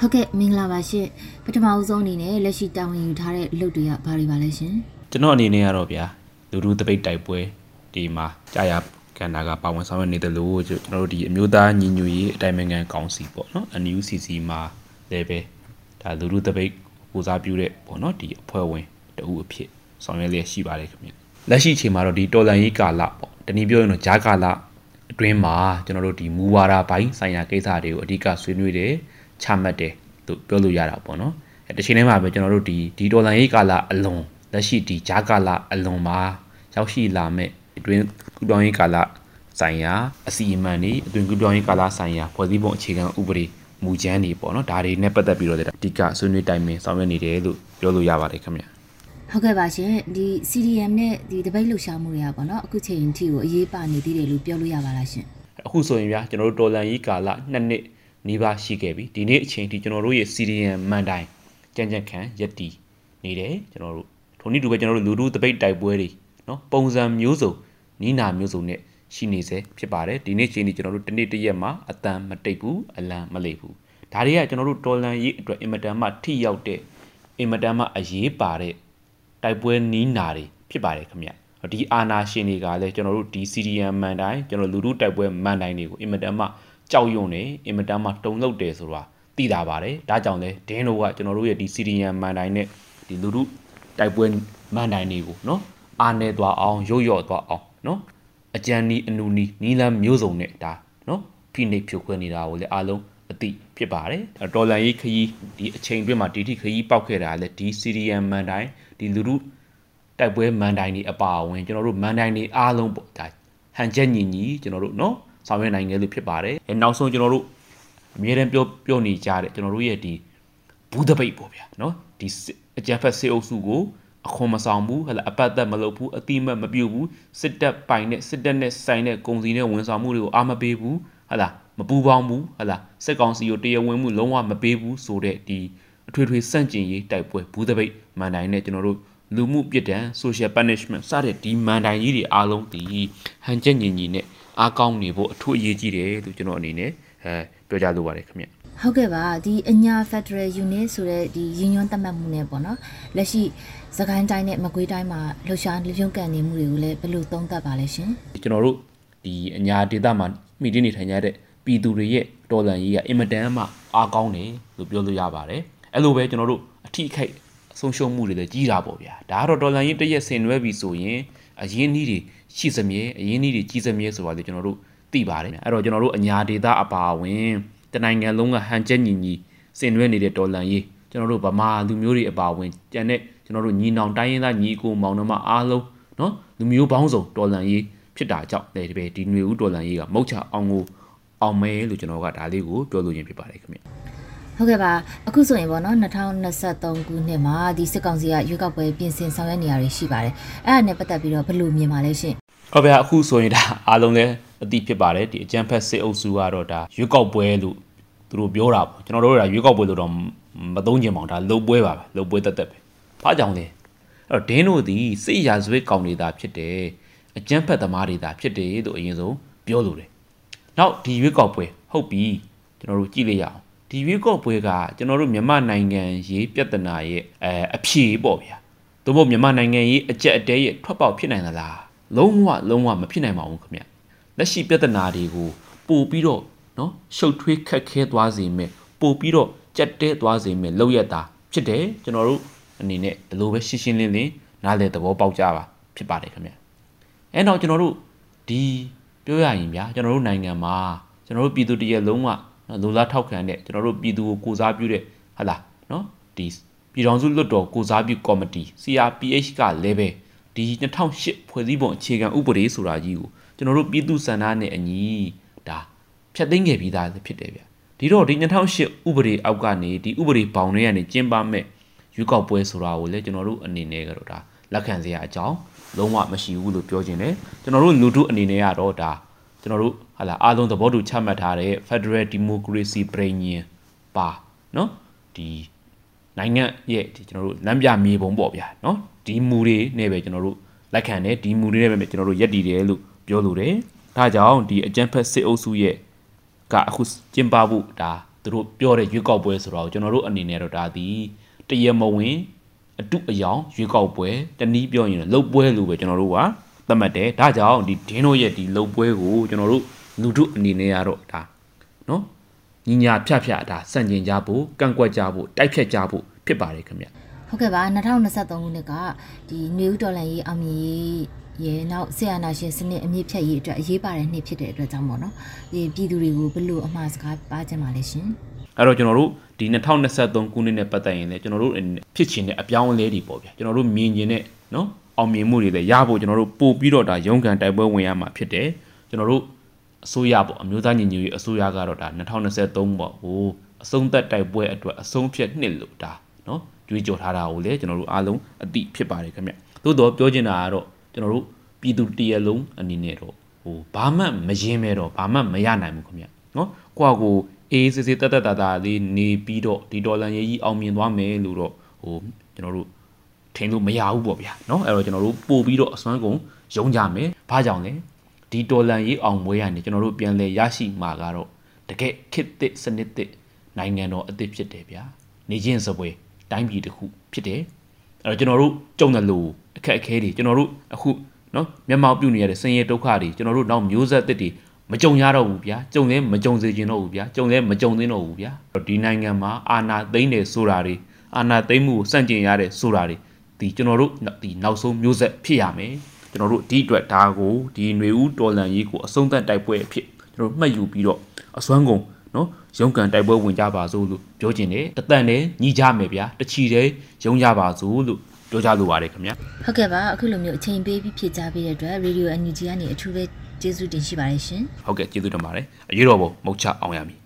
ဟုတ်ကဲ့မင်္ဂလာပါရှင်ပထမအဦးဆုံးအနေနဲ့လက်ရှိတာဝန်ယူထားတဲ့အလုပ်တွေကဘာတွေပါလဲရှင်ကျွန်တော်အနေနဲ့ကတော့ဗျာလူလူတပိတ်တိုက်ပွဲဒီမှာကြာရကန္တာကပါဝင်ဆောင်ရွက်နေတယ်လို့ကျွန်တော်တို့ဒီအမျိုးသားညီညွတ်ရေးအတိုင်းအမြန်ကောင်စီပေါ့နော် NUCC မှာလည်းပဲဒါလူလူတပိတ်ကိုစားပြုတဲ့ပေါ့နော်ဒီအဖွဲ့ဝင်တဦးအဖြစ်ဆောင်ရွက်လျက်ရှိပါတယ်ခင်ဗျလက်ရှိအချိန်မှာတော့ဒီတော်လန်ရေးကာလပေါ့တနည်းပြောရင်တော့ဂျာကာလအတွင်းမှာကျွန်တော်တို့ဒီမူဝါဒပိုင်းဆိုင်ရာကိစ္စတွေကိုအဓိကဆွေးနွေးတယ် ချမှတ်တယ်လို့ပြောလို့ရတာပေါ့နော်အဲတစ်ချိန်တည်းမှာပဲကျွန်တော်တို့ဒီဒီတော်လန်ရေးကာလအလွန်လက်ရှိဒီဂျာကာလအလွန်မှာရောက်ရှိလာမဲ့အတွင်းကုပြောင်းရေးကာလဆိုင်ရာအစီအမံတွေအတွင်းကုပြောင်းရေးကာလဆိုင်ရာဖွဲ့စည်းပုံအခြေခံဥပဒေမူကြမ်းတွေပေါ့နော်ဒါတွေနဲ့ပတ်သက်ပြီးတော့လည်းအဓိကဆွေးနွေးတိုင်ပင်ဆောင်ရွက်နေတယ်လို့ပြောလို့ရပါတယ်ခင်ဗျဟုတ်ကဲ့ပါရှင်ဒီ CDM နဲ့ဒီတပိတ်လှူရှာမှုတွေကပေါ့နော်အခုချိန်အထိကိုအရေးပါနေသေးတယ်လို့ပြောလို့ရပါလားရှင်အခုဆိုရင်ဗျာကျွန်တော်တို့တော်လန်ကြီးကာလနှစ်နှစ် နီးပါးရှိခဲ့ပြီဒီနေ့အချိန်ထိကျွန်တော်တို့ရဲ့ CDM မန်တိုင်းကြံ့ကြံ့ခံရက်တီနေတယ်ကျွန်တော်တို့ထိုနည်းတူပဲကျွန်တော်တို့လူလူတပိတ်တိုက်ပွဲတွေနော်ပုံစံမျိုးစုံနီးနာမျိုးစုံနဲ့ရှိနေစေဖြစ်ပါတယ်ဒီနေ့ချိန်ထိကျွန်တော်တို့တစ်နေ့တစ်ရက်မှာအတန်မတိတ်ဘူးအလံမလိတ်ဘူးဒါတွေကကျွန်တော်တို့တော်လန်ရေးအတွက်အင်မတန်မှထိရောက်တဲ့အင်မတန်မှအရေးပါတဲ့တိုက်ပွဲနီးနာတွေဖြစ်ပါတယ်ခင်ဗျဒီအာနာရှင်တွေကလည်းကျွန်တော်တို့ဒီ CDM မန်တိုင်းကျွန်တော်လူလူတိုက်ပွဲမန်တိုင်းတွေကိုအင်မတန်မှ ကြောက်ရွံ့နေအင်မတန်မှတုံ့လောက်တယ်ဆိုတာသိတာပါတယ်ဒါကြောင့်လဲဒင်းတို့ကကျွန်တော်တို့ရဲ့ဒီ CDM မန်တိုင်းနဲ့ဒီလူလူတိုက်ပွဲမန်တိုင်းတွေကိုနော်အာနေသွားအောင်ရုတ်ရော့သွားအောင်နော်အကြံနီးအနူနီးနီးလန်းမျိုးစုံနဲ့ဒါနော်ဖိနှိပ်ဖြိုခွဲနေတာကိုလည်းအားလုံးအသိဖြစ်ပါတယ်တော်လန်ရေးခရီးဒီအချိန်တွင်းမှာဒီထိခရီးပောက်ခဲ့တာလည်းဒီ CDM မန်တိုင်းဒီလူလူတိုက်ပွဲမန်တိုင်းတွေအပါအဝင်ကျွန်တော်တို့မန်တိုင်းတွေအားလုံးပေါ့ဒါဟန်ချက်ညီညီကျွန်တော်တို့နော် ဆောင်ရွက်နိုင်ခဲ့လို့ဖြစ်ပါတယ်အဲနောက်ဆုံးကျွန်တော်တို့အမြဲတမ်းပြောပြောနေကြတဲ့ကျွန်တော်တို့ရဲ့ဒီဘူးတပိတ်ပေါ့ဗျာနော်ဒီအကြံဖက်စေအုပ်စုကိုအခွန်မဆောင်ဘူးဟဲ့လားအပတ်သက်မလုပ်ဘူးအတိမတ်မပြုတ်ဘူးစစ်တပ်ပိုင်နဲ့စစ်တပ်နဲ့ဆိုင်တဲ့ကုန်စည်နဲ့ဝန်ဆောင်မှုတွေကိုအာမပေးဘူးဟဲ့လားမပူပေါင်းဘူးဟဲ့လားစစ်ကောင်စီကိုတရားဝင်မှုလုံးဝမပေးဘူးဆိုတဲ့ဒီအထွေထွေစန့်ကျင်ရေးတိုက်ပွဲဘူးတပိတ်မန်တိုင်းနဲ့ကျွန်တော်တို့ လူမှုပြစ်ဒဏ် social punishment စတဲ့ဒီမန်တိုင်ကြီးတွေအားလုံးဒီဟန်ချက်ညီညီနဲ့အားကောင်းနေဖို့အထူးအရေးကြီးတယ်လို့ကျွန်တော်အနေနဲ့အဲပြောကြားလိုပါတယ်ခင်ဗျဟုတ်ကဲ့ပါဒီအညာ Federal Unit ဆိုတဲ့ဒီရင်းညွှန်းသတ်မှတ်မှုနဲ့ပေါ့နော်လက်ရှိစကိုင်းတိုင်းနဲ့မကွေးတိုင်းမှာလှူရှားရုံးကန်နေမှုတွေကိုလည်းဘယ်လိုသုံးသပ်ပါလဲရှင်ကျွန်တော်တို့ဒီအညာဒေတာမှာမိတင်းနေထိုင်ကြတဲ့ပြည်သူတွေရဲ့တော်လန်ရေးကအင်မတန်မှအားကောင်းတယ်လို့ပြောလို့ရပါတယ်အဲ့လိုပဲကျွန်တော်တို့အထိခိုက် ဆုံးရှုံးမှုတွေလည်းကြီးတာပေါ့ဗျာဒါကတော့ဒေါ်လာရင်းတရက်ဆင်နွဲပြီဆိုရင်အရင်းနှီးတွေရှိစမြဲအရင်းနှီးတွေကြီးစမြဲဆိုတာလေကျွန်တော်တို့သိပါတယ်အဲ့တော့ကျွန်တော်တို့အညာဒေတာအပါဝင်တနိုင်ငံလုံးကဟန်ချက်ညီညီဆင်နွဲနေတဲ့ဒေါ်လာရေးကျွန်တော်တို့ဗမာလူမျိုးတွေအပါဝင်ကျန်တဲ့ကျွန်တော်တို့ညီနောင်တိုင်းရင်းသားညီကိုမောင်နှမအားလုံးနော်လူမျိုးပေါင်းစုံဒေါ်လာရေးဖြစ်တာကြောင့်လေဒီပဲဒီຫນွေဦးဒေါ်လာရေးကမုတ်ချအောင်ကိုအောင်မဲလို့ကျွန်တော်ကဒါလေးကိုပြောလို့ရင်းဖြစ်ပါတယ်ခင်ဗျ ဟုတ်ကဲ့ပါအခုဆိုရင်ပေါ့နော်2023ခုနှစ်မှာဒီစစ်ကောင်စီကရွေးကောက်ပွဲပြင်ဆင်ဆောင်ရွက်နေရတွေရှိပါတယ်အဲ့ဒါနဲ့ပတ်သက်ပြီးတော့ဘယ်လိုမြင်ပါလဲရှင်ဟုတ်ဗျာအခုဆိုရင်ဒါအားလုံးလည်းအသိဖြစ်ပါတယ်ဒီအကြံဖက်စစ်အုပ်စုကတော့ဒါရွေးကောက်ပွဲလို့သူတို့ပြောတာပေါ့ကျွန်တော်တို့ကရွေးကောက်ပွဲလို့တော့မသုံးချင်ပါဘူးဒါလှုပ်ပွဲပါပဲလှုပ်ပွဲတက်တက်ပဲဘာကြောင့်လဲအဲ့တော့ဒင်းတို့ဒီစိတ်ရာဇဝတ်ကောင်နေတာဖြစ်တယ်အကြံဖက်သမားတွေတာဖြစ်တယ်လို့အရင်ဆုံးပြောလို့တယ်နောက်ဒီရွေးကောက်ပွဲဟုတ်ပြီကျွန်တော်တို့ကြည့်လိုက်ရအောင် ဒီရွေးကောက်ပွဲကကျွန်တော်တို့မြန်မာနိုင်ငံရေးပြဿနာရဲ့အဲအဖြေပေါ့ဗျာသို့မဟုတ်မြန်မာနိုင်ငံရေးအကြက်အတဲရဲ့ထွက်ပေါက်ဖြစ်နိုင်သလားလုံးဝလုံးဝမဖြစ်နိုင်ပါဘူးခင်ဗျလက်ရှိပြဿနာတွေကိုပို့ပြီးတော့နော်ရှုပ်ထွေးခက်ခဲသွားစေမယ်ပို့ပြီးတော့ကြက်တဲသွားစေမယ်လောက်ရတာဖြစ်တယ်ကျွန်တော်တို့အနေနဲ့ဒီလိုပဲရှင်းရှင်းလင်းလင်းနားလည်သဘောပေါက်ကြပါဖြစ်ပါတယ်ခင်ဗျအဲတော့ကျွန်တော်တို့ဒီပြောရရင်ဗျာကျွန်တော်တို့နိုင်ငံမှာကျွန်တော်တို့ပြည်သူတရက်လုံးကနော် လူလားထောက်ခံတဲ့ကျွန်တော်တို့ပြည်သူကိုကိုစားပြုတဲ့ဟာလားနော်ဒီပြည်တော်စုလွတ်တော်ကိုစားပြုကော်မတီ CRPH ကလည်းပဲဒီ2008ဖွဲ့စည်းပုံအခြေခံဥပဒေဆိုတာကြီးကိုကျွန်တော်တို့ပြည်သူစံနာနဲ့အညီဒါဖျက်သိမ်းခဲ့ပြီးသားဖြစ်တယ်ဗျဒီတော့ဒီ2008ဥပဒေအောက်ကနေဒီဥပဒေဘောင်တွေကနေကျင်းပမဲ့ရွေးကောက်ပွဲဆိုတာကိုလည်းကျွန်တော်တို့အနေနဲ့ကတော့ဒါလက်ခံစရာအကြောင်းလုံးဝမရှိဘူးလို့ပြောခြင်းတယ်ကျွန်တော်တို့လူထုအနေနဲ့ကတော့ဒါ ကျွန်တော်တို့ဟာလာအားလုံးသဘောတူချမှတ်ထားတဲ့ Federal Democracy ပြည်ညင်ပါเนาะဒီနိုင်ငံရဲ့ဒီကျွန်တော်တို့လမ်းပြမြေပုံပေါ့ဗျာเนาะဒီမူတွေနဲ့ပဲကျွန်တော်တို့လက်ခံတယ်ဒီမူတွေနဲ့ပဲကျွန်တော်တို့ယက်တည်တယ်လို့ပြောလိုတယ်ဒါကြောင့်ဒီအကြံဖက်စစ်အုပ်စုရဲ့ကအခုကျင်းပဖို့ဒါသူ သူတို့ပြောတဲ့ရွေးကောက်ပွဲဆိုတော့ကျွန်တော်တို့အနေနဲ့တော့ဒါဒီတရမဝင်အတုအယောင်ရွေးကောက်ပွဲတနည်းပြောရင်လှုပ်ပွဲလို့ပဲကျွန်တော်တို့က သတ်မှတ်တယ်ဒါကြောင့်ဒီဒင်းတို့ရဲ့ဒီလှုပ်ပွဲကိုကျွန်တော်တို့လူထုအနေနဲ့ကတော့ဒါနော်ညီညာဖြတ်ဖြတ်ဒါစန့်ကျင်ကြဖို့ကန့်ကွက်ကြဖို့တိုက်ဖြတ်ကြဖို့ဖြစ်ပါတယ်ခင်ဗျဟုတ်ကဲ့ပါ2023ခုနှစ်ကဒီနယူးဒေါ်လာရေးအောင်မြင်ရေးရဲနောက်ဆီယနာရှင်စနစ်အမြင့်ဖြတ်ရေးအတွက်အရေးပါတဲ့နှစ်ဖြစ်တဲ့အတွက်ကြောင့်ပေါ့နော်ဒီပြည်သူတွေကိုဘယ်လိုအမှားစကားပါကြမှာလဲရှင်အဲ့တော့ကျွန်တော်တို့ဒီ2023ခုနှစ်နဲ့ပတ်သက်ရင်လည်းကျွန်တော်တို့ဖြစ်ချင်တဲ့အပြောင်းအလဲတွေပေါ့ဗျာကျွန်တော်တို့မြင်ကျင်တဲ့နော် အောင်မြင်မှုတွေလည်းရဖို့ကျွန်တော်တို့ပို့ပြီးတော့ဒါရုန်းကန်တိုက်ပွဲဝင်ရမှာဖြစ်တယ်ကျွန်တော်တို့အစိုးရပေါ့အမျိုးသားညီညွတ်ရေးအစိုးရကတော့ဒါ2023ပေါ့ဟိုအဆုံးသက်တိုက်ပွဲအတွက်အဆုံးဖြတ်နှစ်လို့ဒါနော်ကြွေးကြော်ထားတာကိုလည်းကျွန်တော်တို့အားလုံးအတိဖြစ်ပါတယ်ခင်ဗျသို့တော့ပြောချင်တာကတော့ကျွန်တော်တို့ပြည်သူတရက်လုံးအနေနဲ့တော့ဟိုဘာမှမရင်မဲတော့ဘာမှမရနိုင်ဘူးခင်ဗျနော်ကိုယ့်ကိုအေးစစ်စစ်တက်တက်တာတာလေးနေပြီးတော့ဒီဒေါ်လာရေးကြီးအောင်မြင်သွားမယ်လို့တော့ဟိုကျွန်တော်တို့ ထင်လို့မရဘူးပေါ့ဗျာเนาะအဲ့တော့ကျွန်တော်တို့ပို့ပြီးတော့အစွမ်းကုန်ယုံကြမယ်ဘာကြောင့်လဲဒီဒေါ်လာရေးအောင်မွေးရနေကျွန်တော်တို့ပြန်လဲရရှိမှာကတော့တကယ်ခစ်သစ်စနစ်သစ်နိုင်ငံတော်အသစ်ဖြစ်တယ်ဗျာနေချင်းစပွဲတိုင်းပြည်တစ်ခုဖြစ်တယ်အဲ့တော့ကျွန်တော်တို့ကြုံတယ်လို့အခက်အခဲတွေကျွန်တော်တို့အခုเนาะမျက်မှောက်ပြုနေရတဲ့ဆင်းရဲဒုက္ခတွေကျွန်တော်တို့နောက်မျိုးဆက်သစ်တွေမကြုံရတော့ဘူးဗျာကြုံလဲမကြုံစေချင်တော့ဘူးဗျာကြုံလဲမကြုံသင့်တော့ဘူးဗျာဒီနိုင်ငံမှာအာဏာသိမ်းတယ်ဆိုတာတွေအာဏာသိမ်းမှုကိုစန့်ကျင်ရတဲ့ဆိုတာတွေ ဒီကျွန်တော်တို့ဒီနောက်ဆုံးမျိုးဆက်ဖြစ်ရမယ်ကျွန်တော်တို့ဒီအတွက်ဒါကိုဒီຫນွေဦးတော်လန်ရေးကိုအဆုံးသတ်တိုက်ပွဲအဖြစ်ကျွန်တော်တို့မှတ်ယူပြီးတော့အစွမ်းကုန်နော်ရုံးကန်တိုက်ပွဲဝင်ကြပါစို့လို့ပြောချင်တယ်တသက်နဲ့ညီကြမယ်ဗျာတချီတဲ့ရုံးကြပါစို့လို့ပြောကြလိုပါတယ်ခင်ဗျာဟုတ်ကဲ့ပါအခုလိုမျိုးအချိန်ပေးပြီးဖြည့်ကြပေးတဲ့အတွက် Radio NUG ကနေအထူးပဲကျေးဇူးတင်ရှိပါတယ်ရှင်ဟုတ်ကဲ့ကျေးဇူးတင်ပါတယ်အရေးတော်ပုံမုတ်ချအောင်ရမည်